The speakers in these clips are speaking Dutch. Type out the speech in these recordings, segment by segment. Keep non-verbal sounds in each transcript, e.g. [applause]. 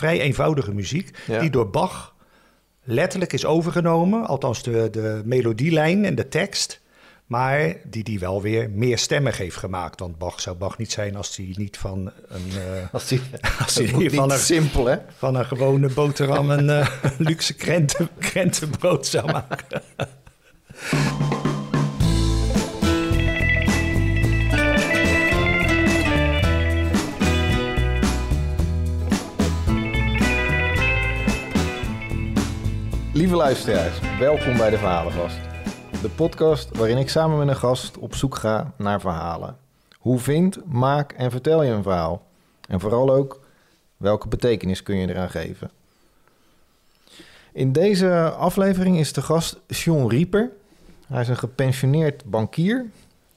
vrij eenvoudige muziek, Ja. die door Bach letterlijk is overgenomen. Althans de, de melodielijn en de tekst. Maar die die wel weer meer stemmig heeft gemaakt. Want Bach zou Bach niet zijn als hij niet van een, [laughs] eh, Als die, [laughs] Als [laughs] van een- simpel, hè? van een gewone boterham een eh, luxe krenten, krentenbrood zou maken. Lieve luisteraars, welkom bij de Verhalenvast. De podcast waarin ik samen met een gast op zoek ga naar verhalen. Hoe vind, maak en vertel je een verhaal? En vooral ook, welke betekenis kun je eraan geven? In deze aflevering is de gast John Rieper. Hij is een gepensioneerd bankier.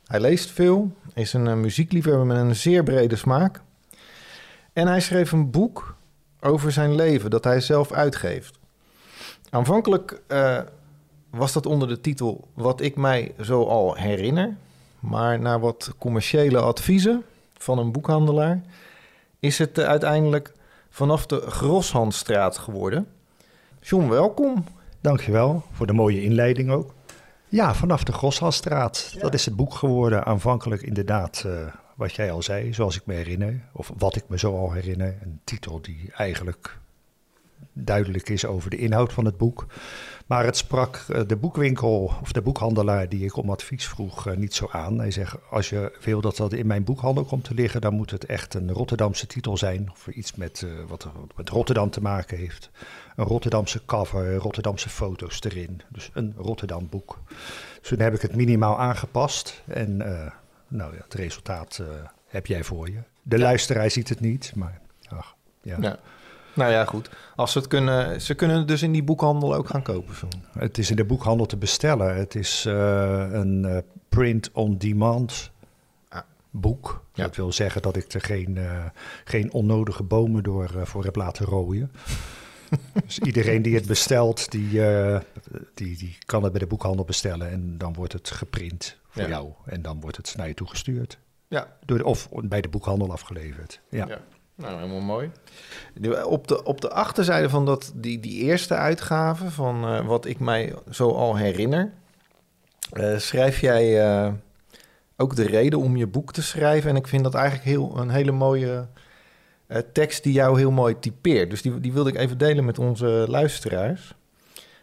Hij leest veel, is een eh, muziekliefhebber met een zeer brede smaak. En hij schreef een boek over zijn leven dat hij zelf uitgeeft. Aanvankelijk eh, was dat onder de titel Wat ik mij zo al herinner. Maar na wat commerciële adviezen van een boekhandelaar is het eh, uiteindelijk vanaf de Groshandstraat geworden. John, welkom. Dankjewel voor de mooie inleiding ook. Ja, vanaf de Groshalstraat. Dat is het boek geworden. Aanvankelijk inderdaad, eh, wat jij al zei, zoals ik me herinner. Of wat ik me zo al herinner. Een titel die eigenlijk duidelijk is over de inhoud van het boek. Maar het sprak eh, de boekwinkel of de boekhandelaar die ik om advies vroeg eh, niet zo aan. Hij zegt, als je wil dat dat in mijn boekhandel komt te liggen... dan moet het echt een Rotterdamse titel zijn. Of iets met, eh, wat wat met Rotterdam te maken heeft. Een Rotterdamse cover, Rotterdamse foto's erin. Dus een Rotterdam boek. Dus toen heb ik het minimaal aangepast. En nou ja, het resultaat heb jij voor je. De luisteraar ziet het niet, maar ach, ja. Ja. Nou ja, goed. Als ze het kunnen, ze kunnen het dus in die boekhandel ook gaan kopen. John. Het is in de boekhandel te bestellen. Het is eh, een eh, print-on-demand boek. Ja. Dat wil zeggen dat ik er geen, eh, geen onnodige bomen door voor heb laten rooien. [laughs] dus iedereen die het bestelt, die, die, die kan het bij de boekhandel bestellen. En dan wordt het geprint voor Ja. jou. En dan wordt het naar je toegestuurd. Ja, Door of bij de boekhandel afgeleverd. Ja. Ja. Nou, helemaal mooi. De- Op de, op de achterzijde van dat, die, die eerste uitgave van eh, wat ik mij zo al herinner, eh, schrijf jij eh, ook de reden om je boek te schrijven. En ik vind dat eigenlijk heel, een hele mooie eh, tekst die jou heel mooi typeert. Dus die, die wilde ik even delen met onze luisteraars.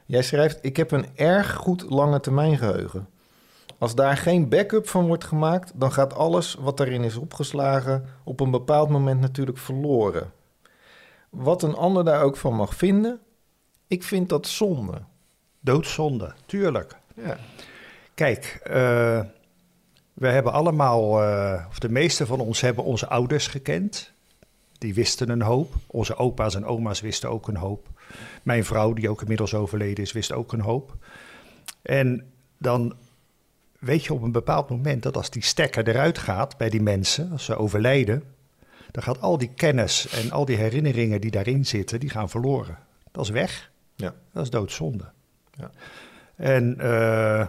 Jij schrijft, ik heb een erg goed lange termijn geheugen. Als daar geen backup van wordt gemaakt, dan gaat alles wat daarin is opgeslagen op een bepaald moment natuurlijk verloren. Wat een ander daar ook van mag vinden, ik vind dat zonde. Doodzonde, tuurlijk. Ja, Kijk, eh, we hebben allemaal, eh, of de meeste van ons hebben onze ouders gekend. Die wisten een hoop. Onze opa's en oma's wisten ook een hoop. Mijn vrouw, die ook inmiddels overleden is, wist ook een hoop. En dan weet je op een bepaald moment dat als die stekker eruit gaat bij die mensen, als ze overlijden, dan gaat al die kennis en al die herinneringen die daarin zitten, die gaan verloren. Dat is weg. ja, Dat is doodzonde. Ja. En eh,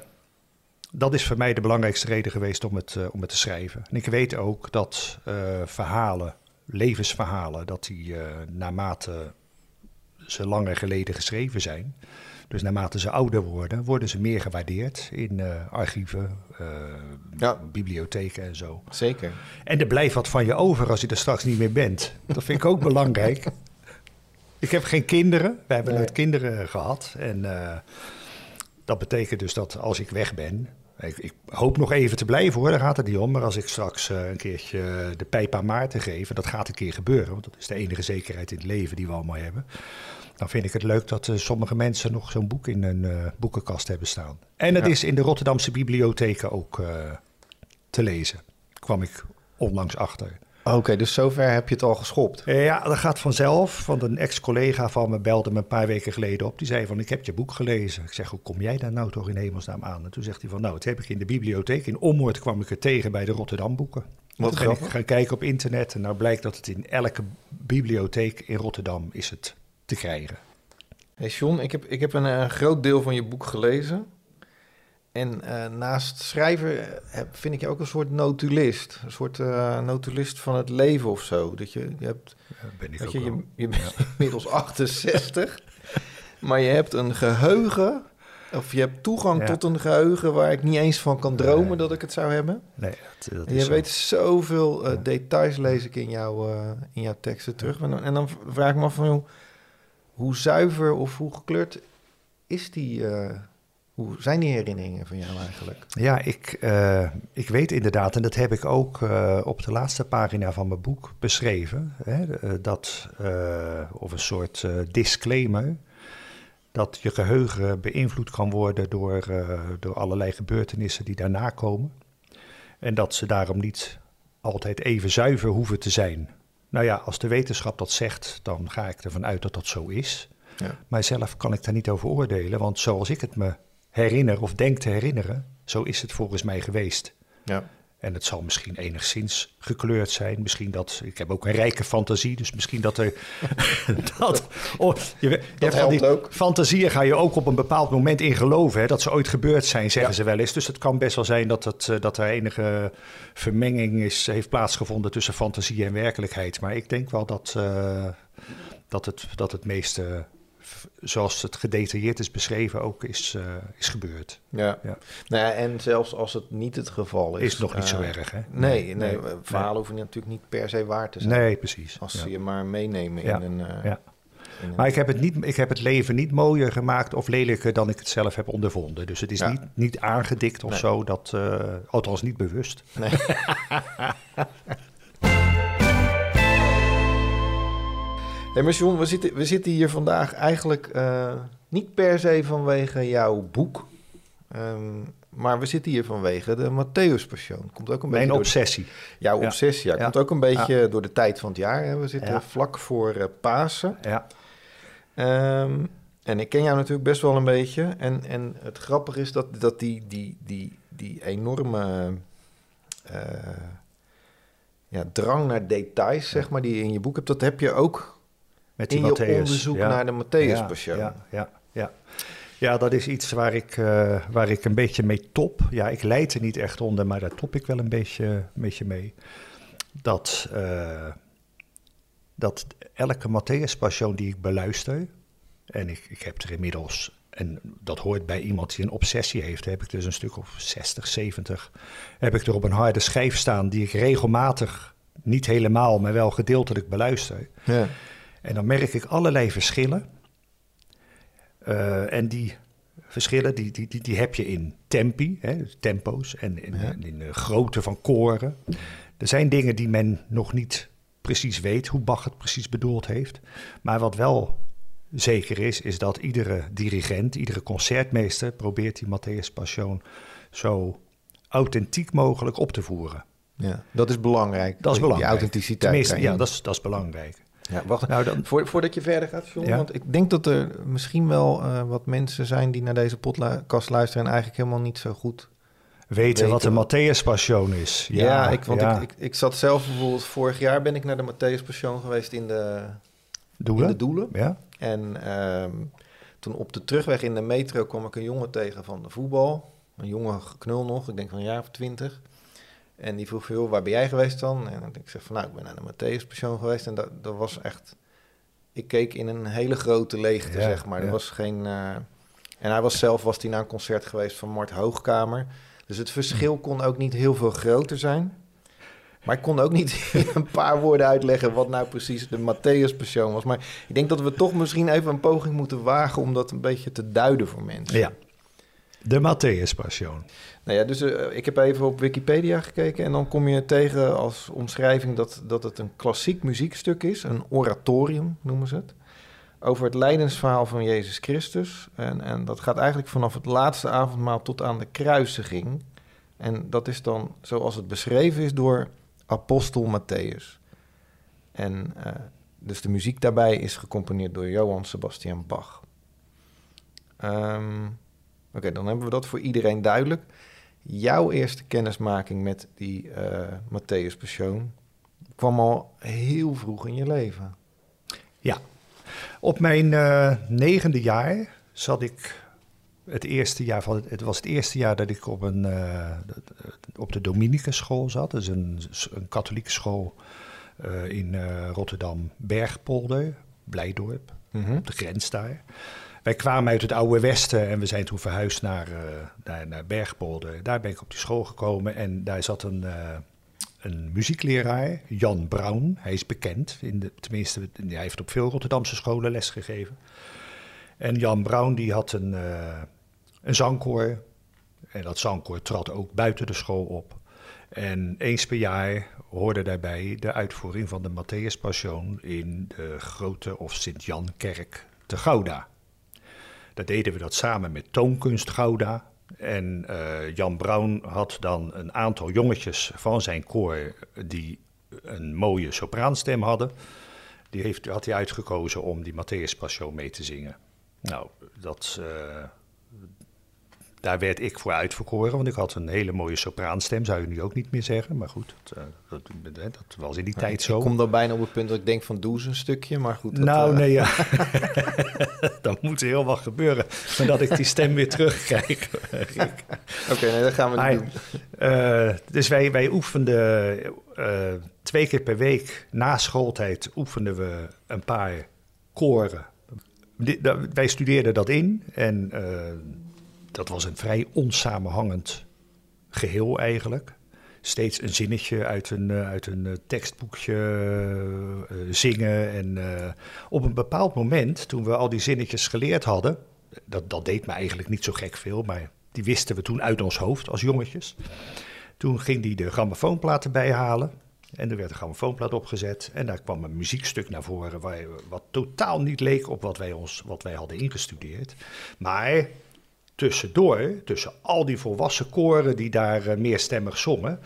dat is voor mij de belangrijkste reden geweest om het, eh, om het te schrijven. En ik weet ook dat eh, verhalen, levensverhalen, dat die naarmate ze langer geleden geschreven zijn, dus naarmate ze ouder worden, worden ze meer gewaardeerd in eh, archieven, eh, Ja. bibliotheken en zo. zeker. En er blijft wat van je over als je er straks niet meer bent. Dat vind ik ook belangrijk. [laughs] Ik heb geen kinderen. We hebben Nee. nooit kinderen gehad. En eh, dat betekent dus dat als ik weg ben... Ik, ik hoop nog even te blijven hoor, daar gaat het niet om. Maar als ik straks eh, een keertje de pijp aan Maarten geef... en dat gaat een keer gebeuren, want dat is de enige zekerheid in het leven die we allemaal hebben... dan vind ik het leuk dat eh, sommige mensen nog zo'n boek in hun eh, boekenkast hebben staan. En het Ja. is in de Rotterdamse bibliotheken ook eh, te lezen. Kwam ik onlangs achter. Oké, dus zover heb je het al geschopt. Ja, dat gaat vanzelf. Want een ex-collega van me belde me een paar weken geleden op. Die zei van, ik heb je boek gelezen. Ik zeg, hoe kom jij daar nou toch in hemelsnaam aan? En toen zegt hij van, nou, het heb ik in de bibliotheek. In Ommoord kwam ik er tegen bij de Rotterdam boeken. Wat ben ik gaan kijken op internet. En nou blijkt dat het in elke bibliotheek in Rotterdam is het te krijgen. Hey John, ik heb, ik heb een, eh, groot deel van je boek gelezen. En uh, naast schrijver heb, vind ik je ook een soort notulist. Een soort uh, notulist van het leven of zo. Dat je, je hebt. Ja, ben ik ook je, je, je, bent ja. [laughs] inmiddels 68. maar je hebt een geheugen. Of je hebt toegang ja. tot een geheugen waar ik niet eens van kan dromen nee. dat ik het zou hebben. Nee, dat, dat en je zo. weet zoveel uh, details, lees ik in, jou, in jouw teksten terug. En dan, en dan vraag ik me af van, joh, hoe zuiver of hoe gekleurd is die hoe zijn die herinneringen van jou eigenlijk? Ja, ik, uh, ik weet inderdaad, en dat heb ik ook uh, op de laatste pagina van mijn boek beschreven, hè, dat, of een soort disclaimer, dat je geheugen beïnvloed kan worden door, door allerlei gebeurtenissen die daarna komen. En dat ze daarom niet altijd even zuiver hoeven te zijn. Nou ja, als de wetenschap dat zegt, dan ga ik ervan uit dat dat zo is. Ja. Maar zelf kan ik daar niet over oordelen, want zoals ik het me herinner of denk te herinneren, zo is het volgens mij geweest. Ja. En het zal misschien enigszins gekleurd zijn. Misschien dat. Ik heb ook een rijke fantasie. Dus misschien dat er. [laughs] dat, oh, je, die ook. Fantasieën ga je ook op een bepaald moment in geloven. Hè, dat ze ooit gebeurd zijn, zeggen ja. ze wel eens. Dus het kan best wel zijn dat, het, dat er enige vermenging is, heeft plaatsgevonden tussen fantasie en werkelijkheid. Maar ik denk wel dat, uh, dat, het, dat het meeste zoals het gedetailleerd is beschreven ook is, uh, is gebeurd. Ja. ja. Nou ja, en zelfs als het niet het geval is... Is het nog niet uh, zo erg, hè? Nee, nee, nee verhalen nee. hoeven natuurlijk niet per se waar te zijn. Nee, precies. Als ze je maar meenemen ja. in een... Uh, ja. In maar ik heb, het niet, ik heb het leven niet mooier gemaakt of lelijker dan ik het zelf heb ondervonden. Dus het is niet, niet aangedikt of zo, dat, althans niet bewust. Nee. [laughs] [laughs] Hey, maar John, we zitten, we zitten hier vandaag eigenlijk uh, niet per se vanwege jouw boek. Um, maar we zitten hier vanwege de Matthäus Passion. Komt ook een Mijn beetje obsessie. De, jouw ja. obsessie, ja. ja. Komt ook een beetje ja. door de tijd van het jaar. Hè. We zitten vlak voor uh, Pasen. Ja. Um, en ik ken jou natuurlijk best wel een beetje. En, en het grappige is dat, dat die, die, die, die enorme... Uh, ja, drang naar details, zeg maar, die je in je boek hebt, dat heb je ook met die in je Matthäus. onderzoek ja. naar de Matthäus Passion. Ja, ja, ja, ja, dat is iets waar ik, uh, waar ik een beetje mee top. Ja, ik leid er niet echt onder, maar daar top ik wel een beetje, een beetje mee. Dat, uh, dat elke Matthäus Passion die ik beluister, en ik, ik heb er inmiddels, en dat hoort bij iemand die een obsessie heeft, heb ik dus een stuk of 60, 70, heb ik er op een harde schijf staan die ik regelmatig, niet helemaal, maar wel gedeeltelijk beluister. Ja. En dan merk ik allerlei verschillen. Uh, en die verschillen die, die, die, die heb je in tempi, hè, tempo's en in, ja. in de grootte van koren. Er zijn dingen die men nog niet precies weet hoe Bach het precies bedoeld heeft. Maar wat wel zeker is, is dat iedere dirigent, iedere concertmeester probeert die Matthäus Passion zo authentiek mogelijk op te voeren. Ja, dat is belangrijk. Dat is belangrijk. Die authenticiteit. Tenminste, ja, dat is, dat is belangrijk. Ja, wacht. Nou, dan, Voor, voordat je verder gaat, John, ja? want ik denk dat er misschien wel uh, wat mensen zijn die naar deze podcast luisteren en eigenlijk helemaal niet zo goed weten, wat de Matthäus Passion is. Ja, ja ik, want ja. Ik, ik, ik, zat zelf bijvoorbeeld vorig jaar ben ik naar de Matthäus Passion geweest in de Doelen. In de doelen. Ja. En um, toen op de terugweg in de metro kwam ik een jongen tegen van de voetbal. Een jonge knul nog, ik denk van een jaar of twintig. En die vroeg veel, waar ben jij geweest dan? En ik zeg van, nou, ik ben naar de Matthäus Passion geweest. En dat, dat was echt... Ik keek in een hele grote leegte, ja, zeg maar. Er was geen... Uh, en hij was zelf was hij naar een concert geweest van Mart Hoogkamer. Dus het verschil kon ook niet heel veel groter zijn. Maar ik kon ook niet [laughs] in een paar woorden uitleggen wat nou precies de Matthäus Passion was. Maar ik denk dat we toch misschien even een poging moeten wagen om dat een beetje te duiden voor mensen. Ja, de Matthäus Passion. Nou ja, dus uh, ik heb even op Wikipedia gekeken en dan kom je tegen als omschrijving dat, dat het een klassiek muziekstuk is, een oratorium noemen ze het, over het lijdensverhaal van Jezus Christus. En, en dat gaat eigenlijk vanaf het laatste avondmaal tot aan de kruisiging. En dat is dan zoals het beschreven is door apostel Matthäus. En uh, dus de muziek daarbij is gecomponeerd door Johann Sebastian Bach. Um, Oké, okay, dan hebben we dat voor iedereen duidelijk. Jouw eerste kennismaking met die uh, Matthäus Passion kwam al heel vroeg in je leven. Ja, op mijn uh, negende jaar zat ik het eerste jaar van het, het was het eerste jaar dat ik op een uh, op de Dominicus school zat. Dat is een, een katholieke school uh, in uh, Rotterdam Bergpolder, Blijdorp, mm -hmm. op de grens daar. Wij kwamen uit het oude Westen en we zijn toen verhuisd naar, naar, naar Bergpolder. Daar ben ik op die school gekomen en daar zat een een muziekleraar, Jan Brown. Hij is bekend, in de, tenminste, hij heeft op veel Rotterdamse scholen lesgegeven. En Jan Brown die had een, uh, een zangkoor. En dat zangkoor trad ook buiten de school op. En eens per jaar hoorde daarbij de uitvoering van de Matthäus Passion in de Grote of Sint-Jan-kerk te Gouda. Daar deden we dat samen met Toonkunst Gouda. En uh, Jan Brown had dan een aantal jongetjes van zijn koor die een mooie sopraanstem hadden. Die heeft, had hij uitgekozen om die Matthäus Passion mee te zingen. Nou, dat, uh, daar werd ik voor uitverkoren, want ik had een hele mooie sopraanstem, zou je nu ook niet meer zeggen. Maar goed, dat, uh, dat, dat was in die tijd zo. Ik kom dan bijna op het punt dat ik denk van doe eens een stukje, maar goed. Dat, nou, uh... nee, ja. [laughs] [laughs] dan moet er heel wat gebeuren, zodat ik die stem weer terugkrijg. [laughs] Oké, okay, nee, dat gaan we maar, doen. dus wij, wij oefenden twee keer per week na schooltijd oefenden we een paar koren wij studeerden dat in en dat was een vrij onsamenhangend geheel eigenlijk. Steeds een zinnetje uit een, uh, uit een tekstboekje uh, zingen. En op een bepaald moment, toen we al die zinnetjes geleerd hadden, dat, dat deed me eigenlijk niet zo gek veel, maar die wisten we toen uit ons hoofd als jongetjes. Toen ging die de grammofoonplaten bijhalen. En er werd een grammofoonplaat opgezet en daar kwam een muziekstuk naar voren waar, wat totaal niet leek op wat wij, ons, wat wij hadden ingestudeerd. Maar tussendoor, tussen al die volwassen koren die daar uh, meerstemmig zongen,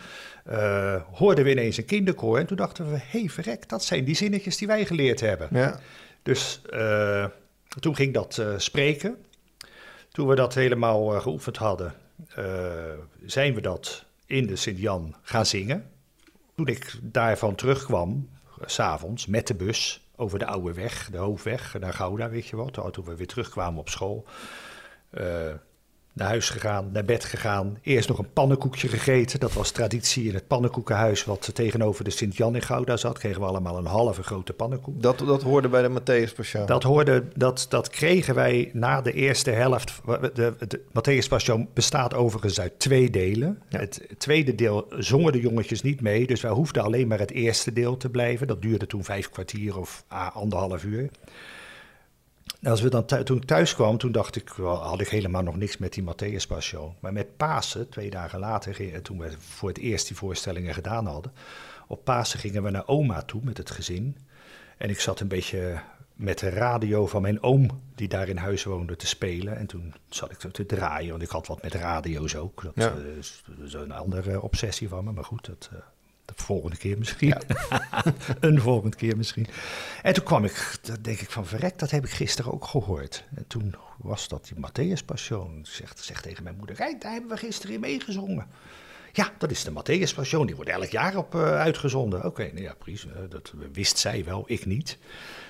uh, hoorden we ineens een kinderkoor. En toen dachten we, hé hey, verrek, dat zijn die zinnetjes die wij geleerd hebben. Ja. Dus uh, toen ging dat spreken. Toen we dat helemaal geoefend hadden, zijn we dat in de Sint-Jan gaan zingen. Toen ik daarvan terugkwam, s'avonds met de bus over de oude weg, de hoofdweg naar Gouda, weet je wat. Toen we weer terugkwamen op school. Uh, naar huis gegaan, naar bed gegaan. Eerst nog een pannenkoekje gegeten. Dat was traditie in het pannenkoekenhuis wat tegenover de Sint-Jan in Gouda zat. Kregen we allemaal een halve grote pannenkoek. Dat, dat hoorde bij de Matthäus Passion? Dat, hoorde, dat, dat kregen wij na de eerste helft. De, de Matthäus Passion bestaat overigens uit twee delen. Ja. Het tweede deel zongen de jongetjes niet mee. Dus wij hoefden alleen maar het eerste deel te blijven. Dat duurde toen vijf kwartier of ah, anderhalf uur. Als we dan toen ik thuis kwam, toen dacht ik, well, had ik helemaal nog niks met die Matthäus Passion. Maar met Pasen, twee dagen later, toen we voor het eerst die voorstellingen gedaan hadden, op Pasen gingen we naar oma toe met het gezin. En ik zat een beetje met de radio van mijn oom, die daar in huis woonde, te spelen. En toen zat ik te draaien, want ik had wat met radio's ook. Dat ja. is, is, een andere obsessie van me, maar goed, dat, uh, de volgende keer misschien. Ja. [laughs] een volgende keer misschien. En toen kwam ik, dan denk ik van verrek, dat heb ik gisteren ook gehoord. En toen was dat die Matthäus Passion. Zegt, zegt tegen mijn moeder, hey, daar hebben we gisteren in meegezongen. Ja, dat is de Matthäus Passion. Die wordt elk jaar op uh, uitgezonden. Oké, okay, nou ja, precies. Uh, dat wist zij wel, ik niet.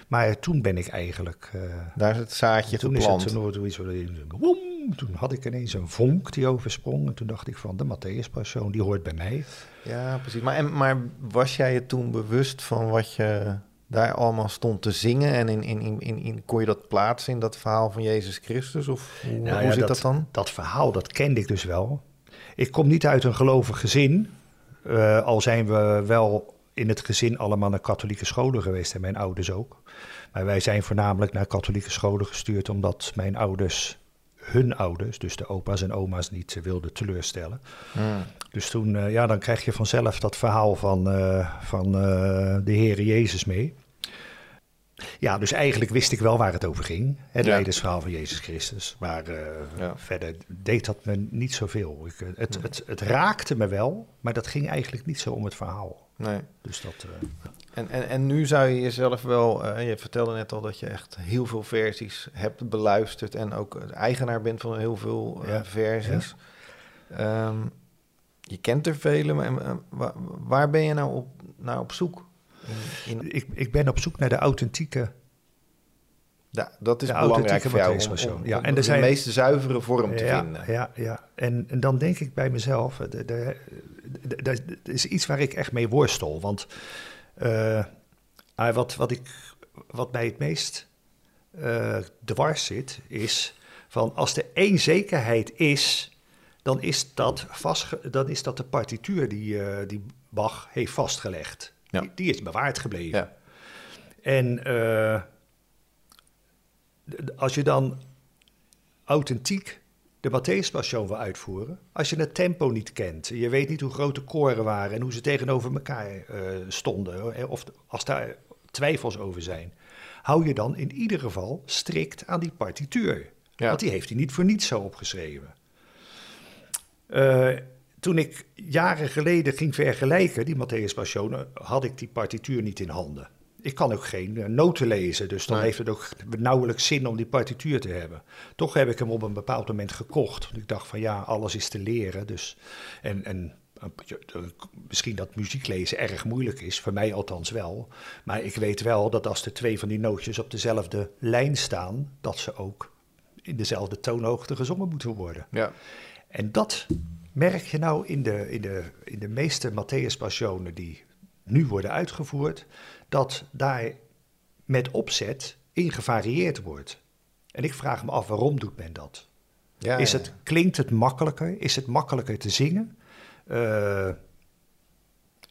Maar toen ben ik eigenlijk... Uh, Daar is het zaadje toen geplant. Is het, toen, toen, woem, toen had ik ineens een vonk die oversprong. En toen dacht ik van, de Matthäus Passion, die hoort bij mij. Ja, precies. Maar, en, maar was jij je toen bewust van wat je daar allemaal stond te zingen? En in, in, in, in, kon je dat plaatsen in dat verhaal van Jezus Christus? Of hoe, nou, hoe zit dat, dat dan? Dat verhaal, dat kende ik dus wel. Ik kom niet uit een gelovig gezin. Uh, al zijn we wel in het gezin allemaal naar katholieke scholen geweest en mijn ouders ook. Maar wij zijn voornamelijk naar katholieke scholen gestuurd omdat mijn ouders hun ouders, dus de opa's en oma's, niet wilden teleurstellen. Hmm. Dus toen, uh, ja, dan krijg je vanzelf dat verhaal van, uh, van uh, de Heer Jezus mee. Ja, dus eigenlijk wist ik wel waar het over ging. Het ja. leidersverhaal van Jezus Christus. Maar ja. verder deed dat me niet zoveel. Ik, het, het, het, het, raakte me wel, maar dat ging eigenlijk niet zo om het verhaal. Nee. Dus dat... En, en, en nu zou je jezelf wel, uh, je vertelde net al dat je echt heel veel versies hebt beluisterd en ook eigenaar bent van heel veel uh, ja. versies. Ja. Um, je kent er vele, maar uh, waar, waar, ben je nou op, naar op zoek? In, in... Ik, ik ben op zoek naar de authentieke Ja, dat is De belangrijk voor jou om, Passion. om, Ja, om en er de zijn- meest zuivere vorm te ja, vinden. Ja, ja. En, en dan denk ik bij mezelf, er- er- er- er- er is iets waar ik echt mee worstel. Want eh, ah, wat, wat, ik, wat mij het meest eh, dwars zit, is van als er één zekerheid is, dan is dat, vastge, dan is dat de partituur die, eh, die Bach heeft vastgelegd. Ja. Die, die is bewaard gebleven. Ja. En als je dan authentiek de Matthäus Passion wil uitvoeren, als je het tempo niet kent, je weet niet hoe groot de koren waren en hoe ze tegenover elkaar eh, stonden, eh, of als daar twijfels over zijn, hou je dan in ieder geval strikt aan die partituur. Ja. Want die heeft hij niet voor niets zo opgeschreven. Eh, toen ik jaren geleden ging vergelijken, die Matthäus Passion, had ik die partituur niet in handen. Ik kan ook geen eh, noten lezen, dus dan Nee. heeft het ook nauwelijks zin om die partituur te hebben. Toch heb ik hem op een bepaald moment gekocht. Ik dacht van ja, alles is te leren. Dus, en, en eh, misschien dat muziek lezen erg moeilijk is, voor mij althans wel. Maar ik weet wel dat als er twee van die nootjes op dezelfde lijn staan, dat ze ook in dezelfde toonhoogte gezongen moeten worden. Ja. En dat merk je nou in de, in de, in de meeste Matthäus Passionen die nu worden uitgevoerd, dat daar met opzet in gevarieerd wordt. En ik vraag me af, waarom doet men dat? Ja, is het, klinkt het makkelijker? Is het makkelijker te zingen? Eh,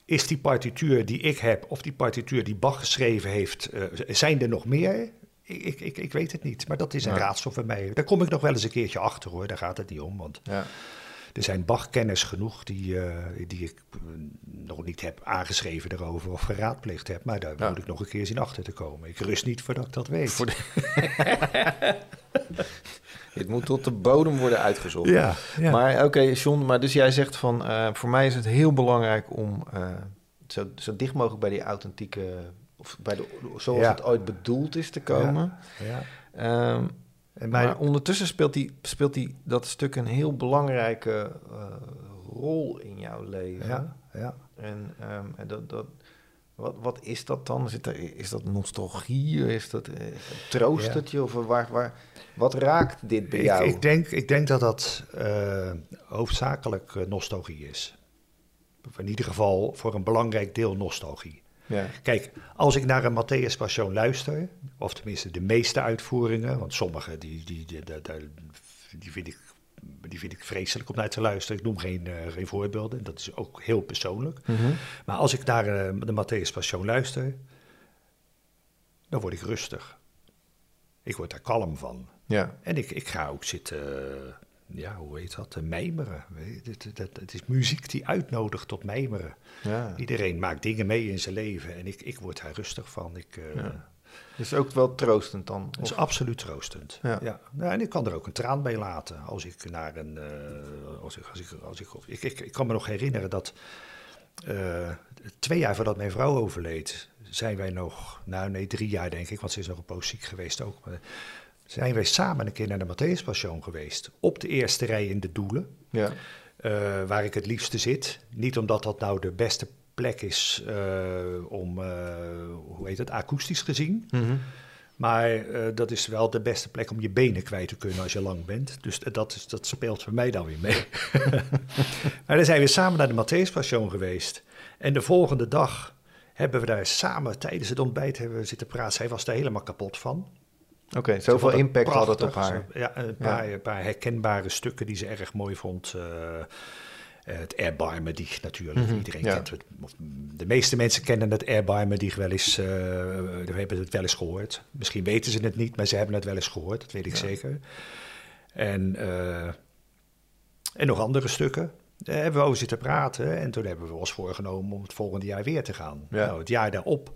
is die partituur die ik heb, of die partituur die Bach geschreven heeft, eh, zijn er nog meer? Ik, ik, ik, ik weet het niet, maar dat is een Ja. raadsel voor mij. Daar kom ik nog wel eens een keertje achter hoor, daar gaat het niet om. Want Ja. Er zijn Bach-kenners genoeg die, eh, die ik eh, nog niet heb aangeschreven erover of geraadpleegd heb. Maar daar Ja. moet ik nog een keer zien achter te komen. Ik rust niet voordat ik dat weet. Voor [laughs] Dit moet tot de bodem worden uitgezocht. ja, ja. Maar oké, John, maar dus jij zegt van... eh, voor mij is het heel belangrijk om zo, zo dicht mogelijk bij die authentieke... of bij de, zoals Ja. het ooit bedoeld is te komen. ja. Ehm, En maar ondertussen speelt, die, speelt die, dat stuk een heel belangrijke eh, rol in jouw leven. ja, ja. En, ehm, en dat, dat, wat, wat is dat dan? Zit er, is dat nostalgie? Is dat, eh, troost Ja. het je? Of waar, waar, wat raakt dit bij Ik, jou? ik, denk, ik denk dat dat eh, hoofdzakelijk nostalgie is. Of in ieder geval voor een belangrijk deel nostalgie. Ja. Kijk, als ik naar een Matthäus Passion luister, of tenminste de meeste uitvoeringen, want sommige die, die, die, die, vind, ik, die vind ik vreselijk om naar te luisteren. Ik noem geen, eh, geen voorbeelden, dat is ook heel persoonlijk. Mhm. Maar als ik naar eh, de Matthäus Passion luister, dan word ik rustig. Ik word daar kalm van. ja. En ik, ik ga ook zitten, ja, hoe heet dat, te mijmeren. Het, is muziek die uitnodigt tot mijmeren. ja. Iedereen maakt dingen mee in zijn leven en ik, ik word daar rustig van. Ik, eh, Ja. Dus ook wel troostend dan. Het is Of- absoluut troostend. Ja. Ja. Nou, en ik kan er ook een traan bij laten als ik naar een. eh, als ik, als ik, als ik, ik, ik, ik kan me nog herinneren dat. eh, twee jaar voordat mijn vrouw overleed, zijn wij nog. Nou, nee, drie jaar denk ik, want ze is nog een poos ziek geweest ook. Maar zijn wij samen een keer naar de Matthäus Passion geweest. Op de eerste rij in de Doelen. ja. eh, waar ik het liefste zit. Niet omdat dat nou de beste plek is eh, om, eh, hoe heet het, akoestisch gezien. Mhm. Maar dat is wel de beste plek om je benen kwijt te kunnen als je lang bent. Dus dat, is, dat speelt voor mij dan weer mee. [laughs] maar dan zijn we samen naar de Matthäus Passion geweest. En de volgende dag hebben we daar samen tijdens het ontbijt hebben we zitten praten. Zij was daar helemaal kapot van. Oké, zoveel impact had het op haar. Ja, een paar, een paar herkenbare stukken die ze erg mooi vond. eh, het Erbarmedig natuurlijk. Mhm, Iedereen ja. kent het. of De meeste mensen kennen het Erbarmedig wel eens. we hebben het wel eens gehoord. Misschien weten ze het niet, maar ze hebben het wel eens gehoord. Dat weet ik Ja. zeker. En, eh, en nog andere stukken. Daar hebben we over zitten praten. En toen hebben we ons voorgenomen om het volgende jaar weer te gaan. Nou, het jaar daarop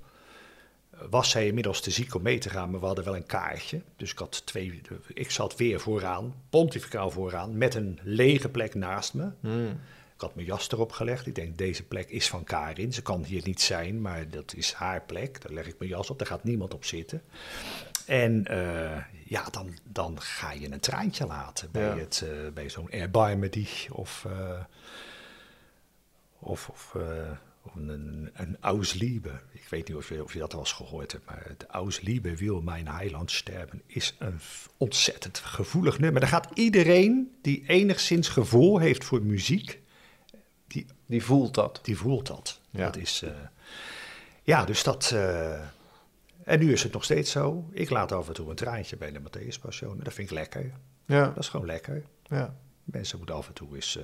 was zij inmiddels te ziek om mee te gaan, maar we hadden wel een kaartje. Dus ik had twee. Ik zat weer vooraan, pontificaal vooraan, met een lege plek naast me. Mm. Ik had mijn jas erop gelegd. Ik denk, deze plek is van Karin. Ze kan hier niet zijn, maar dat is haar plek. Daar leg ik mijn jas op, daar gaat niemand op zitten. En eh, ja, dan, dan ga je een traantje laten bij, Ja. het, eh, bij zo'n Erbarmedig of... eh, of, of eh, Een, een Ausliebe. Ik weet niet of je, of je dat al eens gehoord hebt, maar het Ausliebe wil mijn heiland sterben is een ontzettend gevoelig nummer. Daar gaat iedereen die enigszins gevoel heeft voor muziek, die, die voelt dat. Die voelt dat. Ja. Dat is, uh, ja, dus dat... Uh, en nu is het nog steeds zo. Ik laat af en toe een traantje bij de Matthäus Passion. Dat vind ik lekker. Ja. Dat is gewoon lekker. Ja. Mensen moeten af en toe eens uh,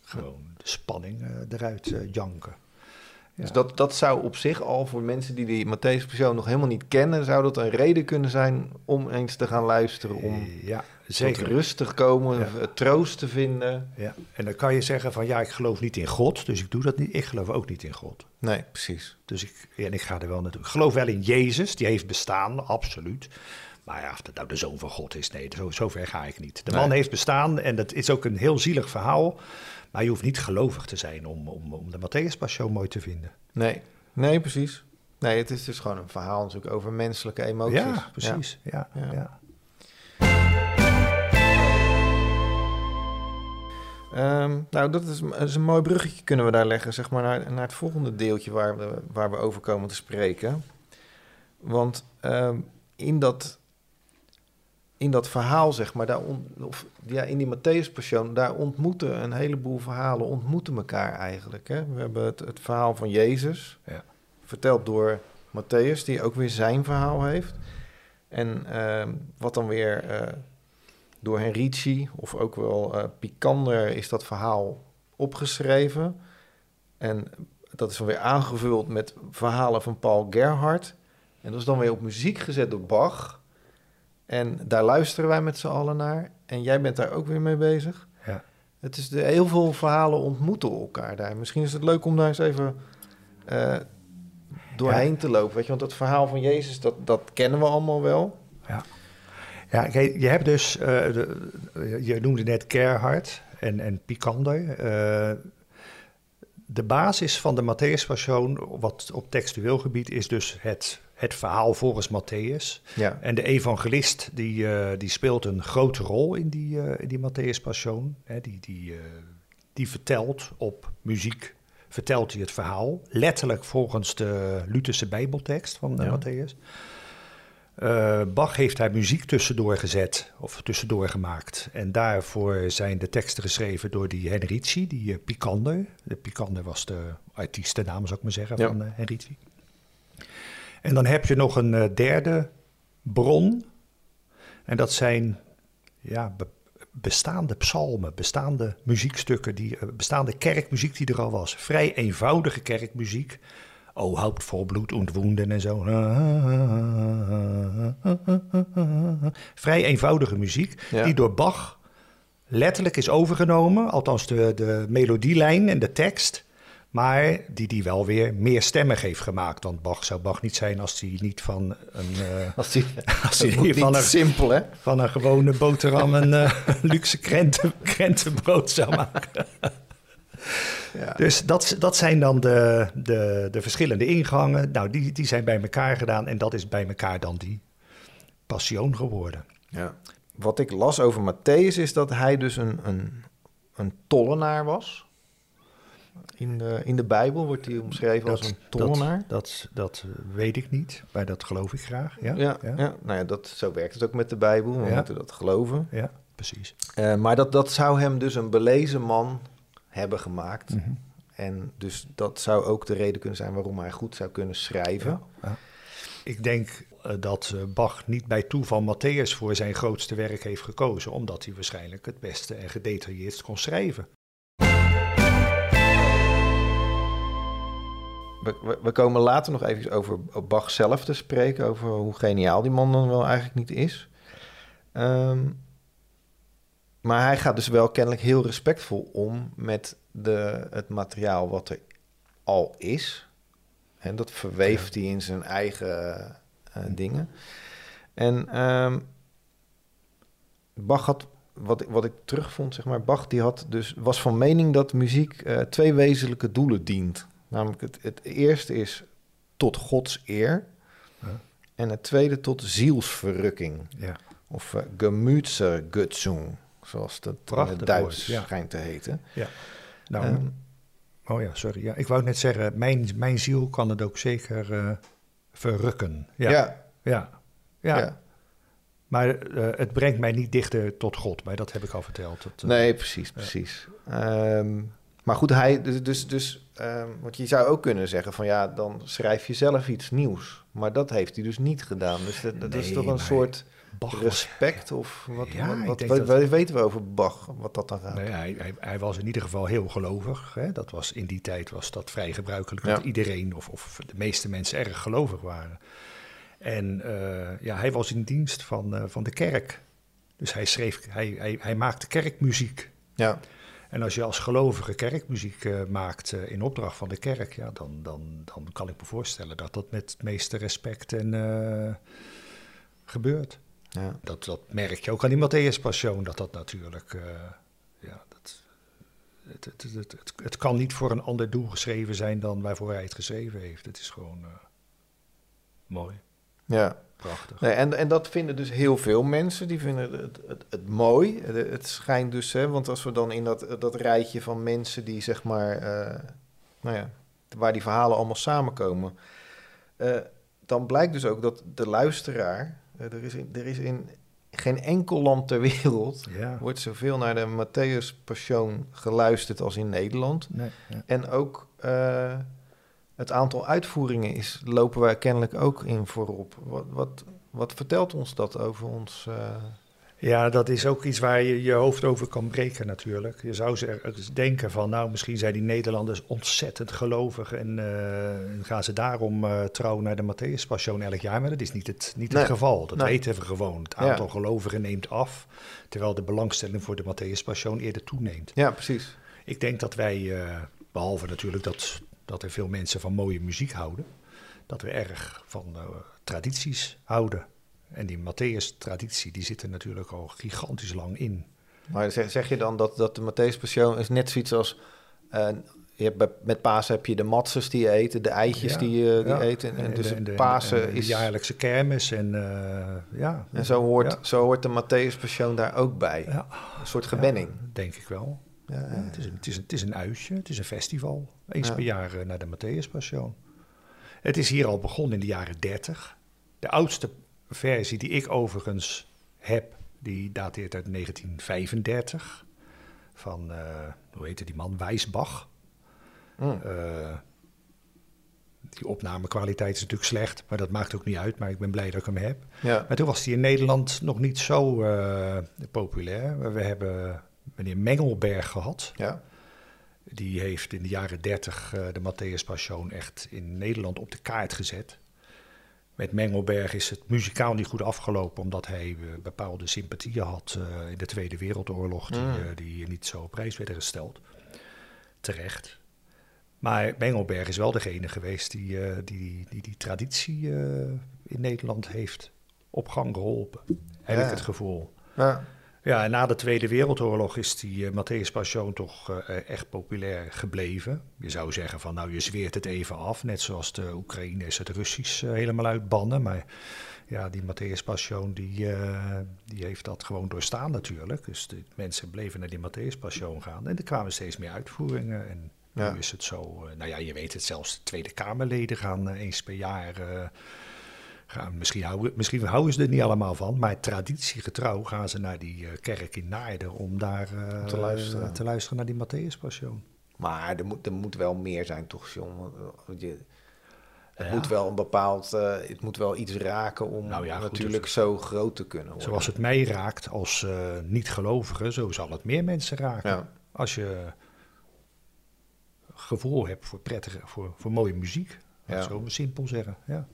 gewoon de spanning eruit janken. Dus dat, dat zou op zich al voor mensen die die Matthäus persoon nog helemaal niet kennen, zou dat een reden kunnen zijn om eens te gaan luisteren, om ja, zeker. rustig komen, ja. troost te vinden. Ja, en dan kan je zeggen van ja, ik geloof niet in God, dus ik doe dat niet. Ik geloof ook niet in God. Nee, precies. Dus ik, en ik ga er wel naartoe. Ik geloof wel in Jezus, die heeft bestaan, absoluut. Maar ja, of dat nou de zoon van God is, nee, zo, zover ga ik niet. De man heeft bestaan en dat is ook een heel zielig verhaal. Maar je hoeft niet gelovig te zijn om, om, om de Matthäus Passion mooi te vinden. Nee, nee, precies. Nee, het is dus gewoon een verhaal natuurlijk over menselijke emoties. Ja, precies. Ja. ja, ja. Ehm, nou, dat is, is, een mooi bruggetje kunnen we daar leggen, zeg maar, naar, naar het volgende deeltje waar we, waar we over komen te spreken. Want um, in dat in dat verhaal, zeg maar, daar of, ja, in die Matthäus-persoon, daar ontmoeten een heleboel verhalen, ontmoeten elkaar eigenlijk. Hè? We hebben het, het verhaal van Jezus, ja. verteld door Matthäus, die ook weer zijn verhaal heeft. En uh, wat dan weer uh, door Henrici, of ook wel uh, Picander, is dat verhaal opgeschreven. En dat is dan weer aangevuld met verhalen van Paul Gerhardt. En dat is dan weer op muziek gezet door Bach. En daar luisteren wij met z'n allen naar. En jij bent daar ook weer mee bezig. Ja. Het is de, heel veel verhalen ontmoeten elkaar daar. Misschien is het leuk om daar eens even uh, doorheen te lopen. Weet je? Want het verhaal van Jezus, dat, dat kennen we allemaal wel. Ja, ja je hebt dus, uh, de, je noemde net Gerhard en, en Picander. Uh, de basis van de Matthäus-persoon, wat op textueel gebied is dus het het verhaal volgens Matthäus. Ja. En de evangelist die, uh, die speelt een grote rol in die, uh, in die Matthäus-passion. Die, die, uh, die vertelt op muziek, vertelt hij het verhaal. Letterlijk volgens de Lutherse bijbeltekst van ja. Matthäus. Bach heeft daar muziek tussendoor gezet, of tussendoor gemaakt. En daarvoor zijn de teksten geschreven door die Henrici, die Picander. De Picander was de artiestennaam, zou ik maar zeggen, ja. van Henrici. En dan heb je nog een uh, derde bron. En dat zijn ja, be bestaande psalmen, bestaande muziekstukken, die, uh, bestaande kerkmuziek die er al was. Vrij eenvoudige kerkmuziek. Oh, houdt vol bloed ontwoenden en zo. Vrij eenvoudige muziek, ja. die door Bach letterlijk is overgenomen. Althans, de, de melodielijn en de tekst maar die die wel weer meer stemmig heeft gemaakt. Want Bach zou Bach niet zijn als hij niet van een... Uh, [laughs] als hij, als hij niet van een, simpel, hè? Van een gewone boterham een [laughs] uh, luxe krenten, krentenbrood zou maken. [laughs] ja. Dus dat, dat zijn dan de, de, de verschillende ingangen. Nou, die, die zijn bij elkaar gedaan en dat is bij elkaar dan die passion geworden. Ja. Wat ik las over Matthäus is dat hij dus een, een, een tollenaar was in de, in de Bijbel wordt hij omschreven als een tollenaar. Dat, dat, dat, weet ik niet, maar dat geloof ik graag. Ja, ja, ja. nou ja, dat, zo werkt het ook met de Bijbel. We moeten dat geloven. Ja, precies. Uh, maar dat, dat zou hem dus een belezen man hebben gemaakt. Mm -hmm. En dus dat zou ook de reden kunnen zijn waarom hij goed zou kunnen schrijven. Ja, ik denk uh, dat uh, Bach niet bij toeval Matthäus voor zijn grootste werk heeft gekozen, omdat hij waarschijnlijk het beste en gedetailleerdst kon schrijven. We, we, komen later nog even over Bach zelf te spreken, over hoe geniaal die man dan wel eigenlijk niet is. Um, maar hij gaat dus wel kennelijk heel respectvol om met de, het materiaal wat er al is. En dat verweeft hij in zijn eigen uh, dingen. En um, Bach had, wat, wat ik terugvond, zeg maar, Bach die had dus, was van mening dat muziek uh, twee wezenlijke doelen dient. Namelijk het, het eerste is tot Gods eer. En het tweede tot zielsverrukking. Ja. Of uh, zoals dat in het Duits schijnt te heten. Ja. Nou, um, Oh ja, sorry. Ja, ik wou net zeggen, mijn, mijn ziel kan het ook zeker eh, verrukken. Ja. Ja. ja. ja. Maar eh, het brengt mij niet dichter tot God, maar dat heb ik al verteld. Dat, nee, precies, precies. Ehm, maar goed, hij, dus, dus, dus um, want je zou ook kunnen zeggen van ja, dan schrijf je zelf iets nieuws. Maar dat heeft hij dus niet gedaan. Dus dat, dat nee, is toch een soort Bach respect of wat, ja, wat, wat, wat weten we over Bach, wat dat dan gaat? Nee, hij, hij, hij, was in ieder geval heel gelovig. Hè? Dat was, in die tijd was dat vrij gebruikelijk dat iedereen of, of de meeste mensen erg gelovig waren. En uh, ja, hij was in dienst van, uh, van de kerk. Dus hij schreef, hij, hij, hij maakte kerkmuziek. Ja. En als je als gelovige kerkmuziek uh, maakt in opdracht van de kerk, ja, dan, dan, dan kan ik me voorstellen dat dat met het meeste respect en, gebeurt. Ja. Dat, dat merk je ook aan die Matthäus Passion, dat dat natuurlijk, ja, dat, het, het, het, het, kan niet voor een ander doel geschreven zijn dan waarvoor hij het geschreven heeft. Het is gewoon mooi. Ja. Prachtig. Nee, en, en dat vinden dus heel veel mensen, die vinden het, het, het mooi. Het, schijnt dus, hè, want als we dan in dat, dat rijtje van mensen die zeg maar, uh, nou ja, waar die verhalen allemaal samenkomen, dan blijkt dus ook dat de luisteraar eh, er, is in, er is in geen enkel land ter wereld [laughs] ja. wordt zoveel naar de Matthäus Passion geluisterd als in Nederland. Nee, ja. En ook het aantal uitvoeringen is, lopen wij kennelijk ook in voorop. Wat, wat, wat vertelt ons dat over ons? Uh, ja, dat is ook iets waar je je hoofd over kan breken natuurlijk. Je zou denken van, nou, misschien zijn die Nederlanders ontzettend gelovig en uh, gaan ze daarom uh, trouw naar de Matthäus Passion elk jaar. Maar dat is niet het, niet Nee. het geval. Dat Nee. weten we gewoon. Het aantal gelovigen neemt af, terwijl de belangstelling voor de Matthäus Passion eerder toeneemt. ja, precies. Ik denk dat wij, eh, behalve natuurlijk dat, dat er veel mensen van mooie muziek houden, dat we erg van eh, tradities houden. En die Matthäus-traditie, die zit er natuurlijk al gigantisch lang in. Maar zeg, zeg je dan dat, dat de Matthäus Passion is net zoiets als... eh, je hebt met Pasen heb je de matzes die je eet, de eitjes Ja, die je die ja. eet. En, en dus de, de- Pasen en de is... jaarlijkse kermis en eh, ja. En zo hoort, Ja. zo hoort de Matthäus Passion daar ook bij. Een soort gewenning. Denk ik wel. Ja, Ja, het, is een, het, is een, het is een uitje, het is een festival. Eens Ja. per jaar eh, naar de Matthäus Passion. Het is hier al begonnen in de jaren 30. De oudste versie die ik overigens heb, die dateert uit 1935. Van, eh, hoe heette die man? Wijsbach. Mm. Die opnamekwaliteit is natuurlijk slecht, maar dat maakt ook niet uit. Maar ik ben blij dat ik hem heb. ja. Maar toen was hij in Nederland nog niet zo populair. We hebben meneer Mengelberg gehad. ja. Die heeft in de jaren 30 eh, de Matthäus Passion echt in Nederland op de kaart gezet. Met Mengelberg is het muzikaal niet goed afgelopen, omdat hij eh, bepaalde sympathieën had eh, in de Tweede Wereldoorlog, die, Mm. die niet zo op prijs werden gesteld. Terecht. Maar Mengelberg is wel degene geweest die eh, die, die, die traditie in Nederland heeft op gang geholpen. Heb Ja. ik het gevoel. ja. Ja, na de Tweede Wereldoorlog is die uh, Matthäus Passion toch uh, echt populair gebleven. Je zou zeggen van nou, je zweert het even af, net zoals de Oekraïners het Russisch uh, helemaal uitbannen. Maar ja, die Matthäus Passion die, die heeft dat gewoon doorstaan natuurlijk. Dus de mensen bleven naar die Matthäus Passion gaan en er kwamen steeds meer uitvoeringen. En Ja. nu is het zo, nou ja, je weet het, zelfs de Tweede Kamerleden gaan eens per jaar... Gaan, misschien, houden, misschien houden ze er niet allemaal van, maar traditiegetrouw gaan ze naar die uh, kerk in Naarden om daar uh, te, luisteren. te luisteren naar die Matthäus Passion. Maar er moet, er moet wel meer zijn, toch, John? Je, het ja. moet wel een bepaald, uh, het moet wel iets raken om nou ja, natuurlijk goed, zo groot te kunnen worden. Zoals het mij raakt als uh, niet-gelovige, zo zal het meer mensen raken. Ja. Als je gevoel hebt voor prettige, voor, voor mooie muziek. Ja. Zo simpel zeggen, ja.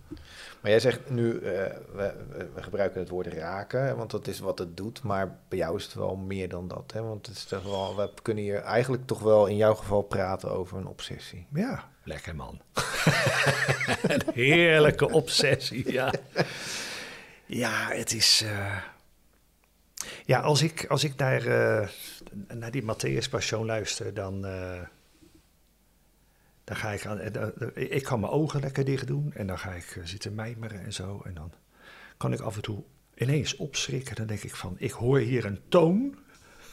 Maar jij zegt nu, uh, we, we, gebruiken het woord raken, want dat is wat het doet. Maar bij jou is het wel meer dan dat, hè? Want het is toch wel, we kunnen hier eigenlijk toch wel in jouw geval praten over een obsessie. Ja, lekker man. [laughs] een heerlijke obsessie, ja. Ja, het is... Uh... Ja, als ik, als ik naar, uh, naar die Matthäus Passion luister, dan... Dan ga ik aan, ik kan mijn ogen lekker dicht doen en dan ga ik zitten mijmeren en zo. En dan kan ik af en toe ineens opschrikken. Dan denk ik van, ik hoor hier een toon.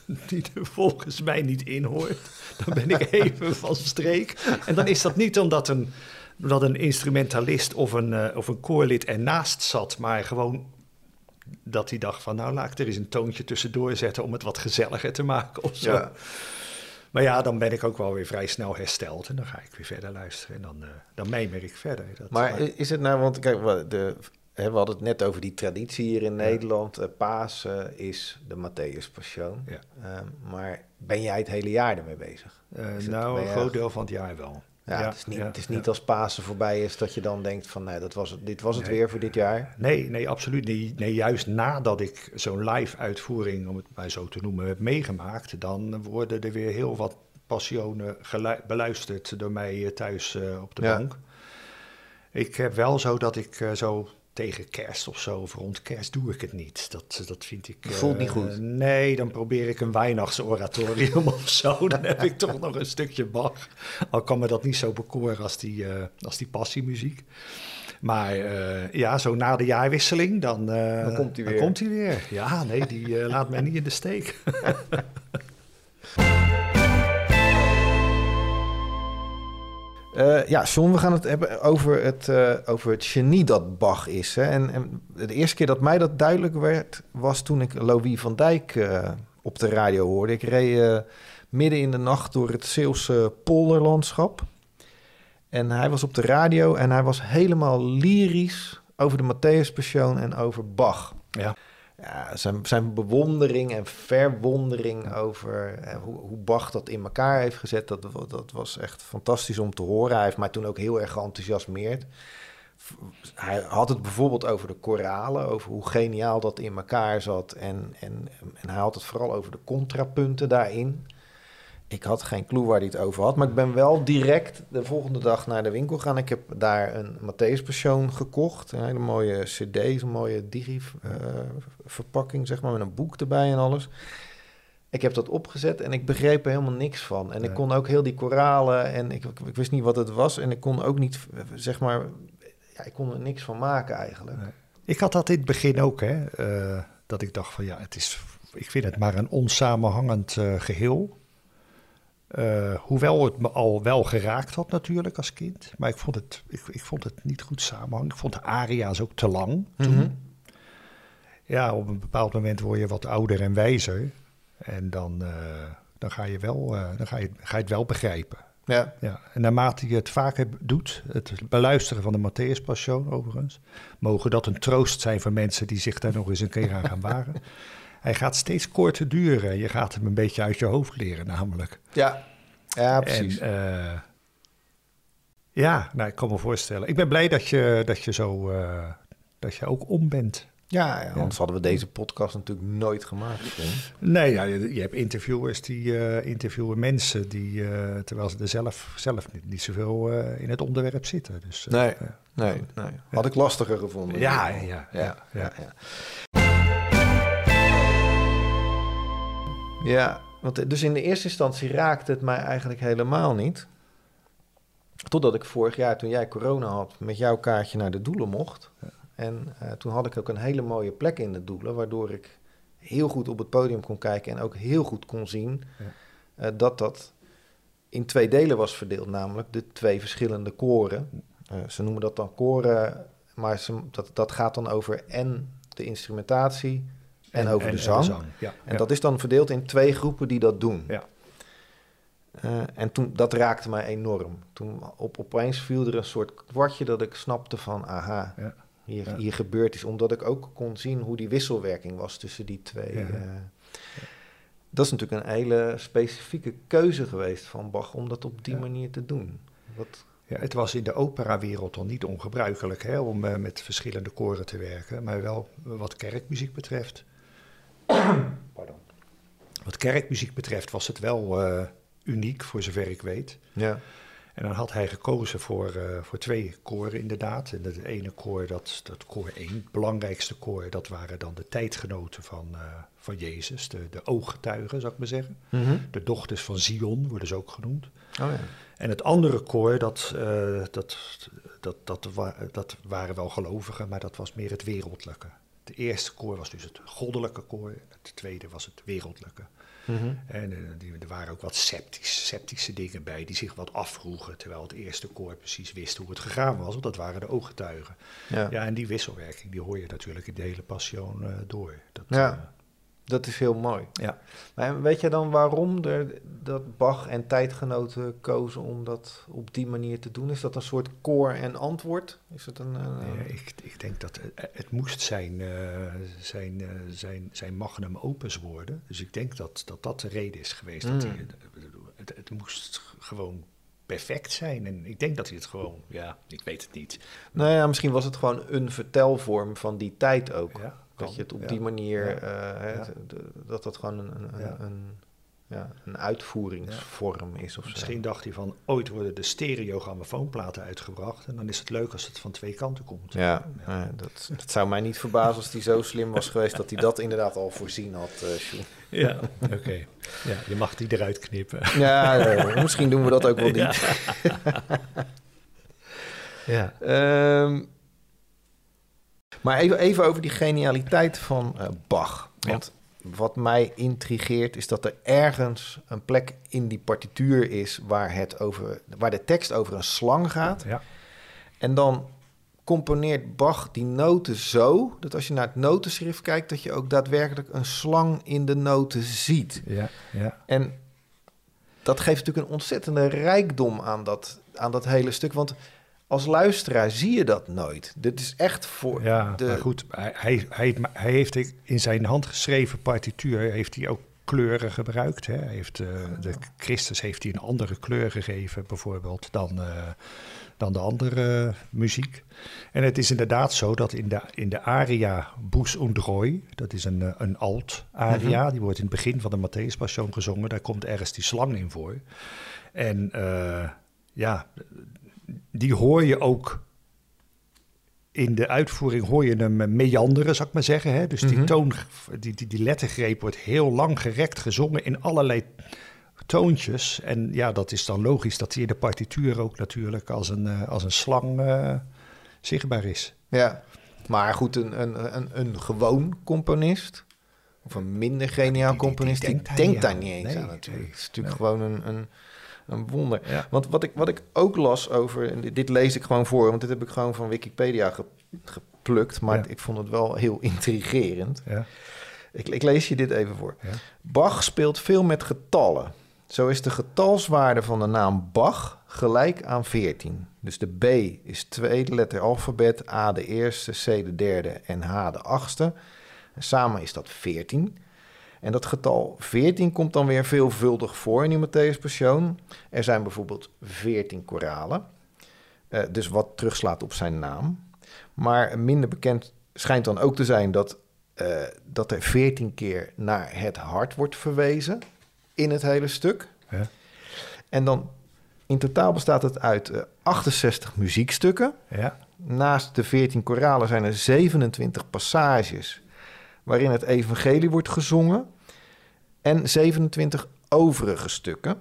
[laughs] die er volgens mij niet in hoort, dan ben ik even van streek. En dan is dat niet omdat een, een instrumentalist of een, uh, of een koorlid ernaast zat, maar gewoon dat hij dacht van nou laat ik er eens een toontje tussendoor zetten om het wat gezelliger te maken of zo. Ja. Maar ja, dan ben ik ook wel weer vrij snel hersteld en dan ga ik weer verder luisteren en dan, uh, dan mijmer ik verder. Dat, maar is het nou, want kijk, de, we hadden het net over die traditie hier in Nederland. Uh, Pasen is de Matthäus Passion. Ja. Uh, maar ben jij het hele jaar ermee bezig? Uh, nou, een groot deel van het jaar wel. Ja, het is niet, het is niet als Pasen voorbij is dat je dan denkt van nee, dat was het, dit was het weer voor dit jaar. Nee, nee, absoluut niet. Nee, juist nadat ik zo'n live uitvoering, om het maar zo te noemen, heb meegemaakt, dan worden er weer heel wat passionen beluisterd door mij eh, thuis uh, op de bank. Ik heb wel zo dat ik uh, zo tegen kerst of zo, of rond kerst doe ik het niet. Dat, dat vind ik... Voelt niet goed. nee, dan probeer ik een weihnachtsoratorium [laughs] of zo. Dan heb ik toch nog een stukje Bach. Al kan me dat niet zo bekoren als die, uh, als die passiemuziek. Maar uh, ja, zo na de jaarwisseling, dan, dan komt hij weer. Dan komt hij weer. Ja, nee, die laat mij niet in de steek. [laughs] Uh, ja, John, we gaan het hebben over het, uh, over het genie dat Bach is. Hè? En, en, de eerste keer dat mij dat duidelijk werd, was toen ik Louis van Dijk uh, op de radio hoorde. Ik reed midden in de nacht door het Zeeuwse polderlandschap. En hij was op de radio en hij was helemaal lyrisch over de Matthäus Passion en over Bach. Ja ja, zijn, zijn bewondering en verwondering over eh, hoe, hoe Bach dat in elkaar heeft gezet, dat, dat was echt fantastisch om te horen. Hij heeft mij toen ook heel erg geenthousiasmeerd. Hij had het bijvoorbeeld over de koralen, over hoe geniaal dat in elkaar zat. En, en, en hij had het vooral over de contrapunten daarin. Ik had geen clue waar hij het over had, maar ik ben wel direct de volgende dag naar de winkel gegaan. Ik heb daar een Matthäus Passion gekocht, een hele mooie cd, een mooie digi-verpakking, zeg maar, met een boek erbij en alles. Ik heb dat opgezet en ik begreep er helemaal niks van. En ik kon ook heel die koralen en ik, ik, wist niet wat het was. En ik kon ook niet, zeg maar, ja, ik kon er niks van maken eigenlijk. Ik had dat in het begin ook, hè. Uh, dat ik dacht van ja, het is, ik vind het maar een onsamenhangend uh, geheel. Uh, hoewel het me al wel geraakt had natuurlijk als kind. Maar ik vond het, ik, ik vond het niet goed samenhangen. Ik vond de aria's ook te lang toen. Mm -hmm. Ja, op een bepaald moment word je wat ouder en wijzer. En dan, uh, dan, ga, je wel, uh, dan ga, je, ga je het wel begrijpen. Ja. Ja. En naarmate je het vaker doet, het beluisteren van de Matthäus Passion overigens, mogen dat een troost zijn voor mensen die zich daar nog eens een keer aan gaan wagen. [laughs] Hij gaat steeds korter duren. Je gaat hem een beetje uit je hoofd leren, namelijk. Ja, ja precies. En, uh, ja, nou, ik kan me voorstellen. Ik ben blij dat je, dat je zo, uh, dat je ook om bent. Ja, ja, anders hadden we deze podcast natuurlijk nooit gemaakt. Nee, ja, je, je, hebt interviewers die uh, interviewen mensen die, terwijl ze er zelf, zelf niet, niet zoveel in het onderwerp zitten. Dus, nee, nee, nee, had ik lastiger gevonden. Ja, ja, ja. ja, ja, want dus in de eerste instantie raakte het mij eigenlijk helemaal niet. Totdat ik vorig jaar, toen jij corona had, met jouw kaartje naar de Doelen mocht. Ja. En uh, toen had ik ook een hele mooie plek in de Doelen, waardoor ik heel goed op het podium kon kijken en ook heel goed kon zien ja. uh, dat dat in twee delen was verdeeld, namelijk de twee verschillende koren. Uh, ze noemen dat dan koren, maar ze, dat, dat gaat dan over en de instrumentatie en, en over en, de zang. En, de zang. Ja, en ja. dat is dan verdeeld in twee groepen die dat doen. Ja. Uh, en toen, dat raakte mij enorm. Toen op, opeens viel er een soort kwartje dat ik snapte van, aha, ja. Hier, hier gebeurt iets. Omdat ik ook kon zien hoe die wisselwerking was tussen die twee. Uh, dat is natuurlijk een hele specifieke keuze geweest van Bach om dat op die manier te doen. Wat, ja, het was in de operawereld al niet ongebruikelijk hè, om uh, met verschillende koren te werken, maar wel wat kerkmuziek betreft. [clears throat] Pardon. Wat kerkmuziek betreft was het wel uh, uniek, voor zover ik weet. Ja. En dan had hij gekozen voor, uh, voor twee koren inderdaad. En het ene koor, dat, dat koor 1, het belangrijkste koor, dat waren dan de tijdgenoten van, uh, van Jezus. De, de ooggetuigen, zou ik maar zeggen. Mm -hmm. De dochters van Zion worden ze ook genoemd. Oh, ja. En het andere koor, dat, uh, dat, dat, dat, wa dat waren wel gelovigen, maar dat was meer het wereldlijke Het eerste koor was dus het goddelijke koor. Het tweede was het wereldlijke. Mhm. En eh, er waren ook wat sceptisch, sceptische dingen bij die zich wat afvroegen. Terwijl het eerste koor precies wist hoe het gegaan was. Want dat waren de ooggetuigen. Ja. Ja, en die wisselwerking die hoor je natuurlijk in de hele passion eh, door. Dat, Ja. Dat is heel mooi. ja. Maar weet je dan waarom er, dat Bach en tijdgenoten kozen om dat op die manier te doen? Is dat een soort koor en antwoord? Is het een... Nee, ik, ik denk dat het, het moest zijn, eh, zijn, eh, zijn, zijn magnum opus worden. Dus ik denk dat dat, dat de reden is geweest. Dat Mm. hij, het, het moest gewoon perfect zijn. En ik denk dat hij het gewoon, ja, ik weet het niet. Nou ja, misschien was het gewoon een vertelvorm van die tijd ook. Ja, dat je het op ja. die manier, Ja. eh, dat dat gewoon een, een, een, ja, een uitvoeringsvorm is of zo. Misschien dacht hij van, ooit worden de stereo grammofoonplaten uitgebracht. En dan is het leuk als het van twee kanten komt. Ja, ja, dat, dat zou mij niet verbazen als hij zo slim was geweest dat hij dat inderdaad al voorzien had. eh, Sjoerd. Ja, oké. Ja, je mag die eruit knippen. ja, eh, misschien doen we dat ook wel niet. Ja. [laughs] Ehm, maar even, even over die genialiteit van eh, Bach. Want wat mij intrigeert is dat er ergens een plek in die partituur is waar, het over, waar de tekst over een slang gaat. Ja. En dan componeert Bach die noten zo dat als je naar het notenschrift kijkt, dat je ook daadwerkelijk een slang in de noten ziet. Ja, ja. En dat geeft natuurlijk een ontzettende rijkdom aan dat, aan dat hele stuk. Want als luisteraar zie je dat nooit. Dit is echt voor Ja, de... maar goed, hij, hij, hij, heeft in zijn handgeschreven partituur heeft hij ook kleuren gebruikt. Hè. Hij heeft, eh, de Christus heeft hij een andere kleur gegeven, bijvoorbeeld, dan, eh, dan de andere muziek. En het is inderdaad zo dat in de, in de aria Bus und Roy, dat is een, een alt-aria, die wordt in het begin van de Matthäus Passion gezongen, daar komt ergens die slang in voor. En eh, ja, die hoor je ook in de uitvoering hoor je hem meanderen, zou ik maar zeggen. Hè? Dus die Mhm. toon, die, die, die lettergreep wordt heel lang gerekt gezongen in allerlei toontjes. En ja, dat is dan logisch dat hij in de partituur ook natuurlijk als een, eh, als een slang eh, zichtbaar is. Ja, maar goed, een, een, een, een gewoon componist... of een minder geniaal die- die componist... die, denkt daar denkt niet daar aan. niet eens Nee, aan natuurlijk. nee, Het is natuurlijk nee. gewoon een, een, een wonder. Ja. Want wat ik, wat ik ook las over... en dit, dit lees ik gewoon voor... want dit heb ik gewoon van Wikipedia ge- geplukt... maar Ja. ik vond het wel heel intrigerend. Ja, Ik, ik lees je dit even voor. Bach speelt veel met getallen. Zo is de getalswaarde van de naam Bach gelijk aan 14. Dus de B is tweede letter alfabet, A de eerste, C de derde en H de achtste. En samen is dat 14. En dat getal 14 komt dan weer veelvuldig voor in die Matthäus Passion. Er zijn bijvoorbeeld 14 koralen, eh, dus wat terugslaat op zijn naam. Maar minder bekend schijnt dan ook te zijn dat, eh, dat er 14 keer naar het hart wordt verwezen in het hele stuk. Ja. En dan in totaal bestaat het uit eh, 68 muziekstukken. ja. Naast de 14 koralen zijn er 27 passages waarin het evangelie wordt gezongen en 27 overige stukken.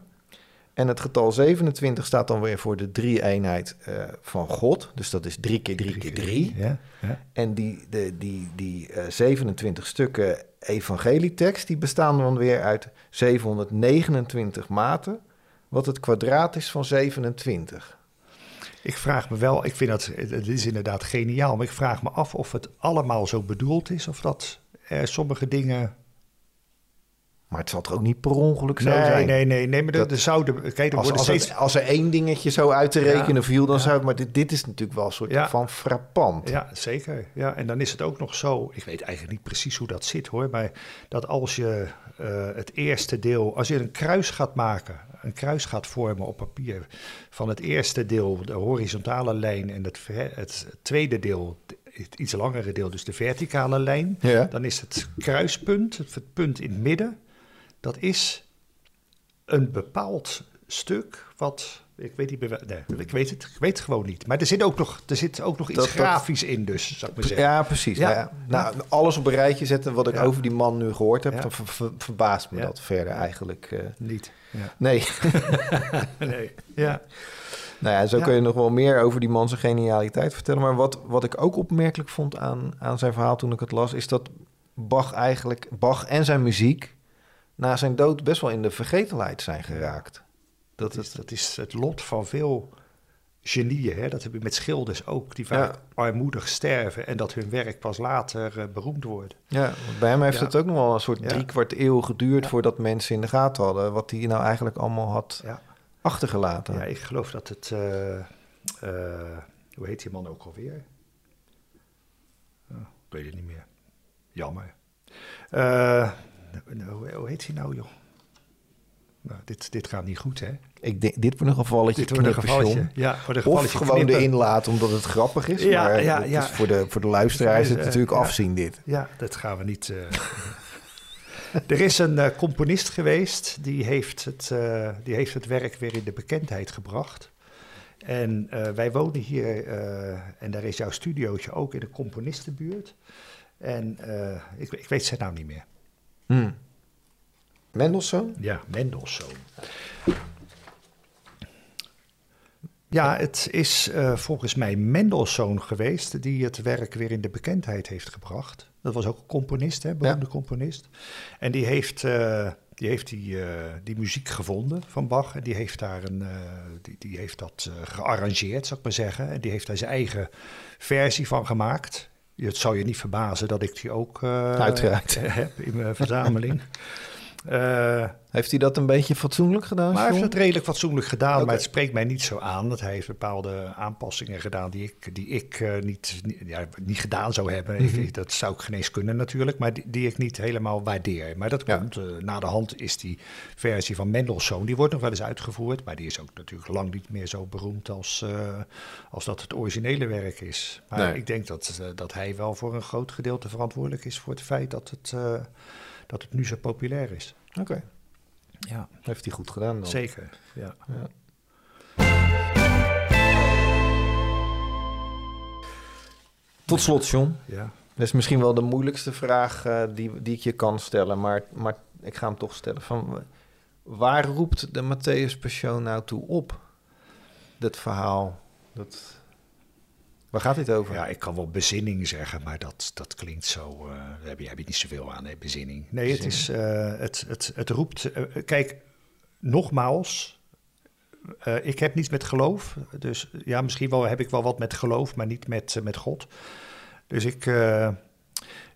En het getal 27 staat dan weer voor de drie-eenheid eh, van God. Dus dat is 3 keer 3 keer 3. Ja, ja. En die, de, die, die eh, 27 stukken evangelietekst, die bestaan dan weer uit 729 maten, wat het kwadraat is van 27. Ik vraag me wel, ik vind dat, het is inderdaad geniaal, maar ik vraag me af of het allemaal zo bedoeld is of dat er sommige dingen Maar het zal toch ook niet per ongeluk zo Nee, zijn? nee, nee, nee, maar Dat- er zouden... Kijk, er Als, als, steeds... het- als er één dingetje zo uit te rekenen Ja, viel, dan ja. zou het... Maar dit, dit is natuurlijk wel een soort Ja. van frappant. Ja, zeker. Ja, en dan is het ook nog zo... Ik weet eigenlijk niet precies hoe dat zit, hoor. Maar dat als je eh, het eerste deel... Als je een kruis gaat maken... Een kruis gaat vormen op papier... Van het eerste deel, de horizontale lijn... En het, het tweede deel, het iets langere deel... Dus de verticale lijn... Ja. Dan is het kruispunt, het punt in het midden... Dat is een bepaald stuk wat... Ik weet, niet, nee, ik, weet het, ik weet het gewoon niet. Maar er zit ook nog, er zit ook nog iets Dat- dat- grafisch in dus, zou ik maar zeggen. Ja, precies. Ja. Nou, ja. nou, alles op een rijtje zetten wat ik Ja. over die man nu gehoord heb, Ja. dan ver- ver- verbaast me dat verder eigenlijk. eh. Niet. Ja. nee. [laughs] nee. Ja. Nou ja, zo kun je nog wel meer over die man zijn genialiteit vertellen. Maar wat, wat ik ook opmerkelijk vond aan, aan zijn verhaal toen ik het las, is dat Bach eigenlijk, Bach en zijn muziek na zijn dood best wel in de vergetelheid zijn geraakt. Dat is, het, dat is het lot van veel genieën. Hè? Dat heb je met schilders ook, die vaak Ja. armoedig sterven en dat hun werk pas later eh, beroemd wordt. ja, bij hem heeft Ja. het ook nog wel een soort drie kwart eeuw geduurd Ja. voordat mensen in de gaten hadden wat hij nou eigenlijk allemaal had Ja. Achtergelaten. Ja, ik geloof dat het. eh, eh, hoe heet die man ook alweer? Oh, ik weet het niet meer. Jammer. Eh, hoe, heet hij nou, joh? Nou, dit, dit gaat niet goed, hè? Ik denk, dit wordt een gevalletje Dit wordt een gevalletje. Ja, een Of gevalletje gewoon knippen. erin laten omdat het grappig is. Ja, maar ja, het ja. Is voor, de, voor de luisteraar is het natuurlijk afzien dit. Ja, dat gaan we niet. Er is een eh, componist geweest die heeft, het, eh, die heeft het werk weer in de bekendheid gebracht. En eh, wij wonen hier, en daar is jouw studiootje ook in de componistenbuurt. En ik, ik weet zijn naam niet meer. Hmm. Mendelssohn? Ja, Mendelssohn. Ja, het is eh, volgens mij Mendelssohn geweest die het werk weer in de bekendheid heeft gebracht. Dat was ook een componist, hè, beroemde componist. En die heeft, eh, die, heeft die, eh, die muziek gevonden van Bach. En die heeft, daar een, die, die heeft dat gearrangeerd, zou ik maar zeggen. En die heeft daar zijn eigen versie van gemaakt. Het zou je niet verbazen dat ik die ook [laughs] heb in mijn verzameling. Eh, Heeft hij dat een beetje fatsoenlijk gedaan? maar hij heeft het redelijk fatsoenlijk gedaan. Maar het spreekt mij niet zo aan. Dat hij heeft bepaalde aanpassingen gedaan die ik, die ik eh, niet, niet, ja, niet gedaan zou hebben. Ik- Mhm. ik, dat zou ik geen eens kunnen natuurlijk. Maar die, die ik niet helemaal waardeer. Maar dat Ja. komt. eh, na de hand is die versie van Mendelssohn. Die wordt nog wel eens uitgevoerd. Maar die is ook natuurlijk lang niet meer zo beroemd als, als dat het originele werk is. Maar Nee. ik denk dat, dat hij wel voor een groot gedeelte verantwoordelijk is voor het feit dat het, dat het nu zo populair is. Oké, Ja, heeft hij goed gedaan dan. zeker. Ja. Ja. Tot slot, John. Ja. Dat is misschien wel de moeilijkste vraag eh, die, die ik je kan stellen, maar, maar ik ga hem toch stellen. Van, waar roept de Matthäus Passion nou toe op? Dat verhaal, dat... Waar gaat dit over? Ja, ik kan wel bezinning zeggen, maar dat, dat klinkt zo. eh, daar heb je, heb je niet zoveel aan, hè, bezinning. Nee, het, is, eh, het, het, het roept. eh, kijk, nogmaals. ik heb niets met geloof. Dus ja, misschien wel heb ik wel wat met geloof, maar niet met, met God. Dus ik.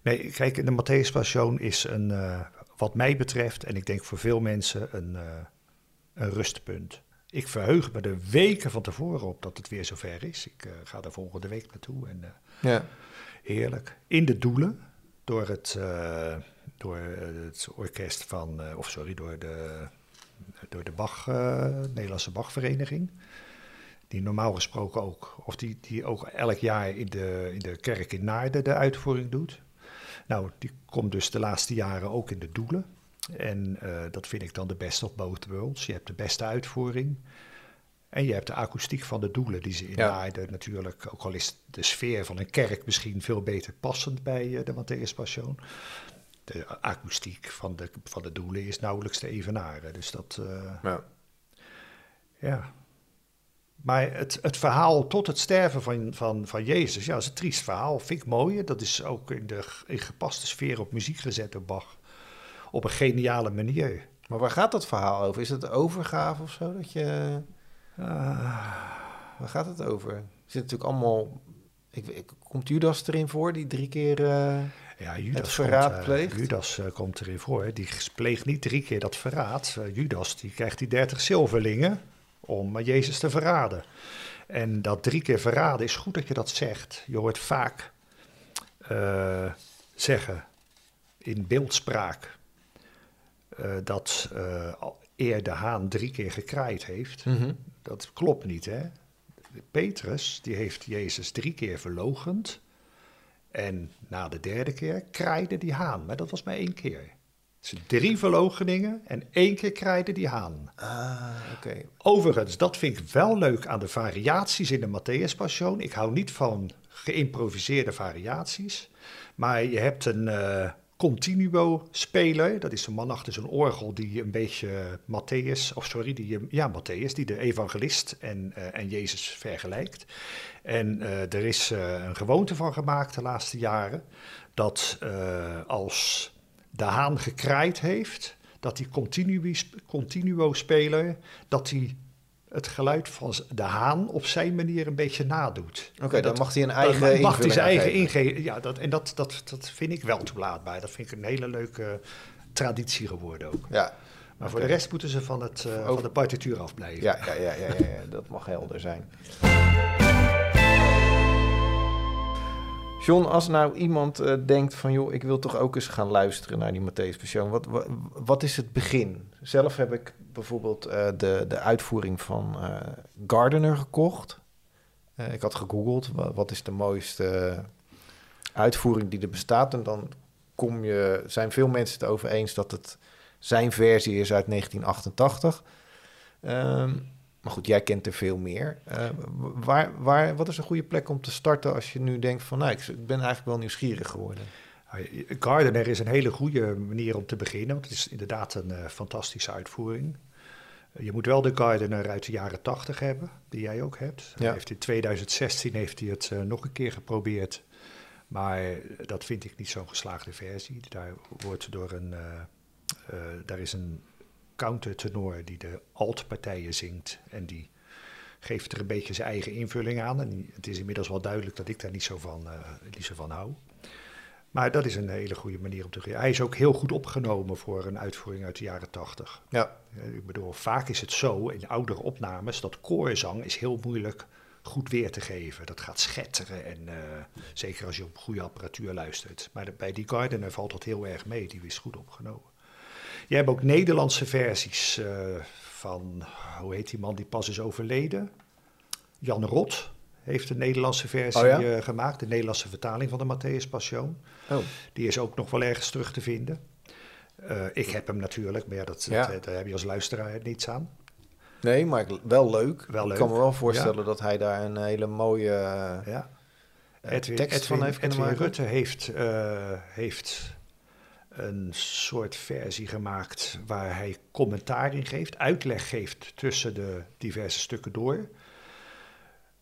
nee, kijk, de Matthäus Passion is een. wat mij betreft, en ik denk voor veel mensen, een, een rustpunt. Ik verheug me er weken van tevoren op dat het weer zover is. Ik eh, ga daar volgende week naartoe en eh, Ja. heerlijk. In de Doelen, door het, eh, door het orkest van, of sorry, door de, door de Bach, Nederlandse Bachvereniging. Die normaal gesproken ook, of die, die ook elk jaar in de, in de kerk in Naarden de uitvoering doet. Nou, die komt dus de laatste jaren ook in de Doelen. En eh, dat vind ik dan de best of both worlds. Je hebt de beste uitvoering. En je hebt de akoestiek van de doelen die ze in Ja. Natuurlijk, ook al is de sfeer van een kerk misschien veel beter passend bij eh, de Matthäus Passion. De akoestiek van de, van de doelen is nauwelijks te evenaren. Dus dat, eh, Ja. ja. Maar het, het verhaal tot het sterven van, van, van Jezus, ja, dat is een triest verhaal. Vind ik mooi. Dat is ook in de in gepaste sfeer op muziek gezet door Bach. Op een geniale manier. Maar waar gaat dat verhaal over? Is het overgave of zo? Dat je... Ah. Waar gaat het over? Er zit natuurlijk allemaal... Ik, ik, komt Judas erin voor, die drie keer... eh, Ja, Judas, Het verraad komt, eh, pleegt. Judas eh, komt erin voor. Die pleegt niet drie keer dat verraad. Judas die krijgt die dertig zilverlingen om Jezus te verraden. En dat drie keer verraden is goed dat je dat zegt. Je hoort vaak zeggen in beeldspraak dat eh, eer de haan drie keer gekraaid heeft. mhm. Dat klopt niet, hè? Petrus, die heeft Jezus drie keer verlogend. En na de derde keer kraaide die haan. Maar dat was maar één keer. Dus drie verloocheningen en één keer kraaide die haan. Ah, oké. Overigens, dat vind ik wel leuk aan de variaties in de Matthäus Passion. Ik hou niet van geïmproviseerde variaties. Maar je hebt een eh, continuo-speler. Dat is een man achter zo'n orgel die een beetje Matthäus, of sorry, die, ja, Matthäus, die de evangelist en, uh, en Jezus vergelijkt. En uh, er is een gewoonte van gemaakt de laatste jaren, dat als de haan gekraaid heeft, dat die continuo-speler, dat die het geluid van de haan op zijn manier een beetje nadoet. Oké, dan mag hij een eigen mag hij zijn eigen ingeven. Ja, dat, en dat, dat, dat vind ik wel toelaatbaar. Dat vind ik een hele leuke traditie geworden ook. Ja. Maar voor de rest moeten ze van, het, uh, van de partituur afblijven. Ja, ja, ja, ja, ja, ja, dat mag helder zijn. John, als nou iemand uh, denkt van... joh, ik wil toch ook eens gaan luisteren naar die Matthäus Passion. Wat, wat, is het begin? Zelf heb ik bijvoorbeeld uh, de, de uitvoering van uh, Gardener gekocht. ik had gegoogeld, wat, is de mooiste uitvoering die er bestaat. En dan kom je, zijn veel mensen het over eens dat het zijn versie is uit 1988. Um, maar goed, jij kent er veel meer. Uh, waar, waar, wat is een goede plek om te starten als je nu denkt van... nou, ik ben eigenlijk wel nieuwsgierig geworden. Gardener is een hele goede manier om te beginnen. Want het is inderdaad een uh, fantastische uitvoering. Je moet wel de Gardener uit de jaren 80 hebben, die jij ook hebt. Ja. Heeft in 2016 heeft hij het uh, nog een keer geprobeerd. Maar dat vind ik niet zo'n geslaagde versie. Daar wordt door een... daar is een countertenor die de altpartijen zingt. En die geeft er een beetje zijn eigen invulling aan. En het is inmiddels wel duidelijk dat ik daar niet zo van, uh, niet zo van hou. Maar dat is een hele goede manier om te Hij is ook heel goed opgenomen voor een uitvoering uit de jaren tachtig. Ja. Ik bedoel, vaak is het zo in oudere opnames dat koorzang is heel moeilijk goed weer te geven. Dat gaat schetteren en uh, zeker als je op goede apparatuur luistert. Maar de, bij die Gardener valt dat heel erg mee, die is goed opgenomen. Je hebt ook Nederlandse versies uh, van, hoe heet die man die pas is overleden? Jan Rot heeft een Nederlandse versie oh ja? uh, gemaakt, de Nederlandse vertaling van de Matthäus Passion. Oh. Die is ook nog wel ergens terug te vinden. Uh, ik heb hem natuurlijk, maar ja, dat, ja. Dat, daar heb je als luisteraar niets aan. Nee, maar wel leuk. Wel leuk. Ik kan me wel voorstellen ja. dat hij daar een hele mooie. Edwin, tekst Edwin, van heeft Edwin. Rutte heeft, heeft een soort versie gemaakt waar hij commentaar in geeft, uitleg geeft tussen de diverse stukken door.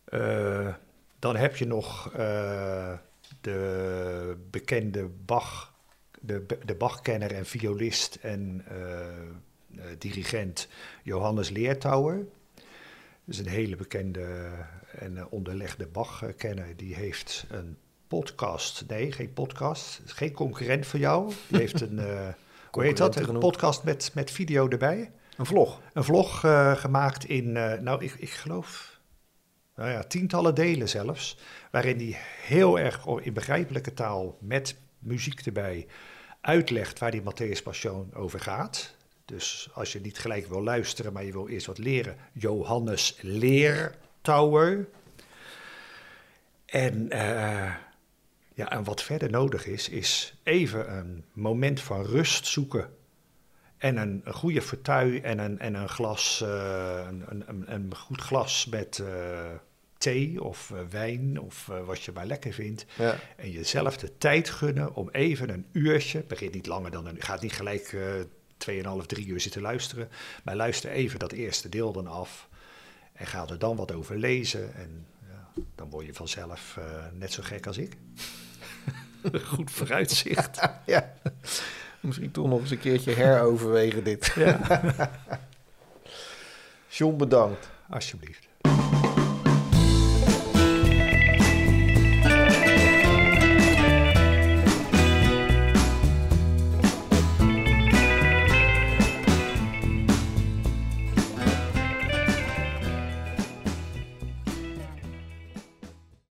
Uh, dan heb je nog uh, de bekende Bach, de, de Bachkenner en violist en uh, dirigent Johannes Leertouwer. Dat is een hele bekende en onderlegde Bach-kenner. Die heeft een podcast. Nee, geen podcast. Geen concurrent van jou. Die heeft een, uh, [laughs] hoe heet dat? Een podcast met, met video erbij. Een vlog. Een vlog uh, gemaakt in, uh, nou, ik, ik geloof, nou ja, tientallen delen zelfs. Waarin hij heel erg in begrijpelijke taal met muziek erbij uitlegt waar die Matthäus Passion over gaat. Dus als je niet gelijk wil luisteren, maar je wil eerst wat leren. Johannes Leertouwer. En uh, ja, en wat verder nodig is, is even een moment van rust zoeken. En een, een goede vertuin en een, en een glas, uh, een, een, een, goed glas met uh, thee of uh, wijn of wat je maar lekker vindt. Ja. En jezelf de tijd gunnen om even een uurtje, begint niet langer dan een, gaat niet gelijk 2,5, 3 uur zitten luisteren. Maar luister even dat eerste deel dan af. En ga er dan wat over lezen. En ja, dan word je vanzelf net zo gek als ik. [laughs] Goed vooruitzicht. [laughs] ja. Misschien toch nog eens een keertje heroverwegen dit. Ja. [laughs] John, bedankt. Alsjeblieft.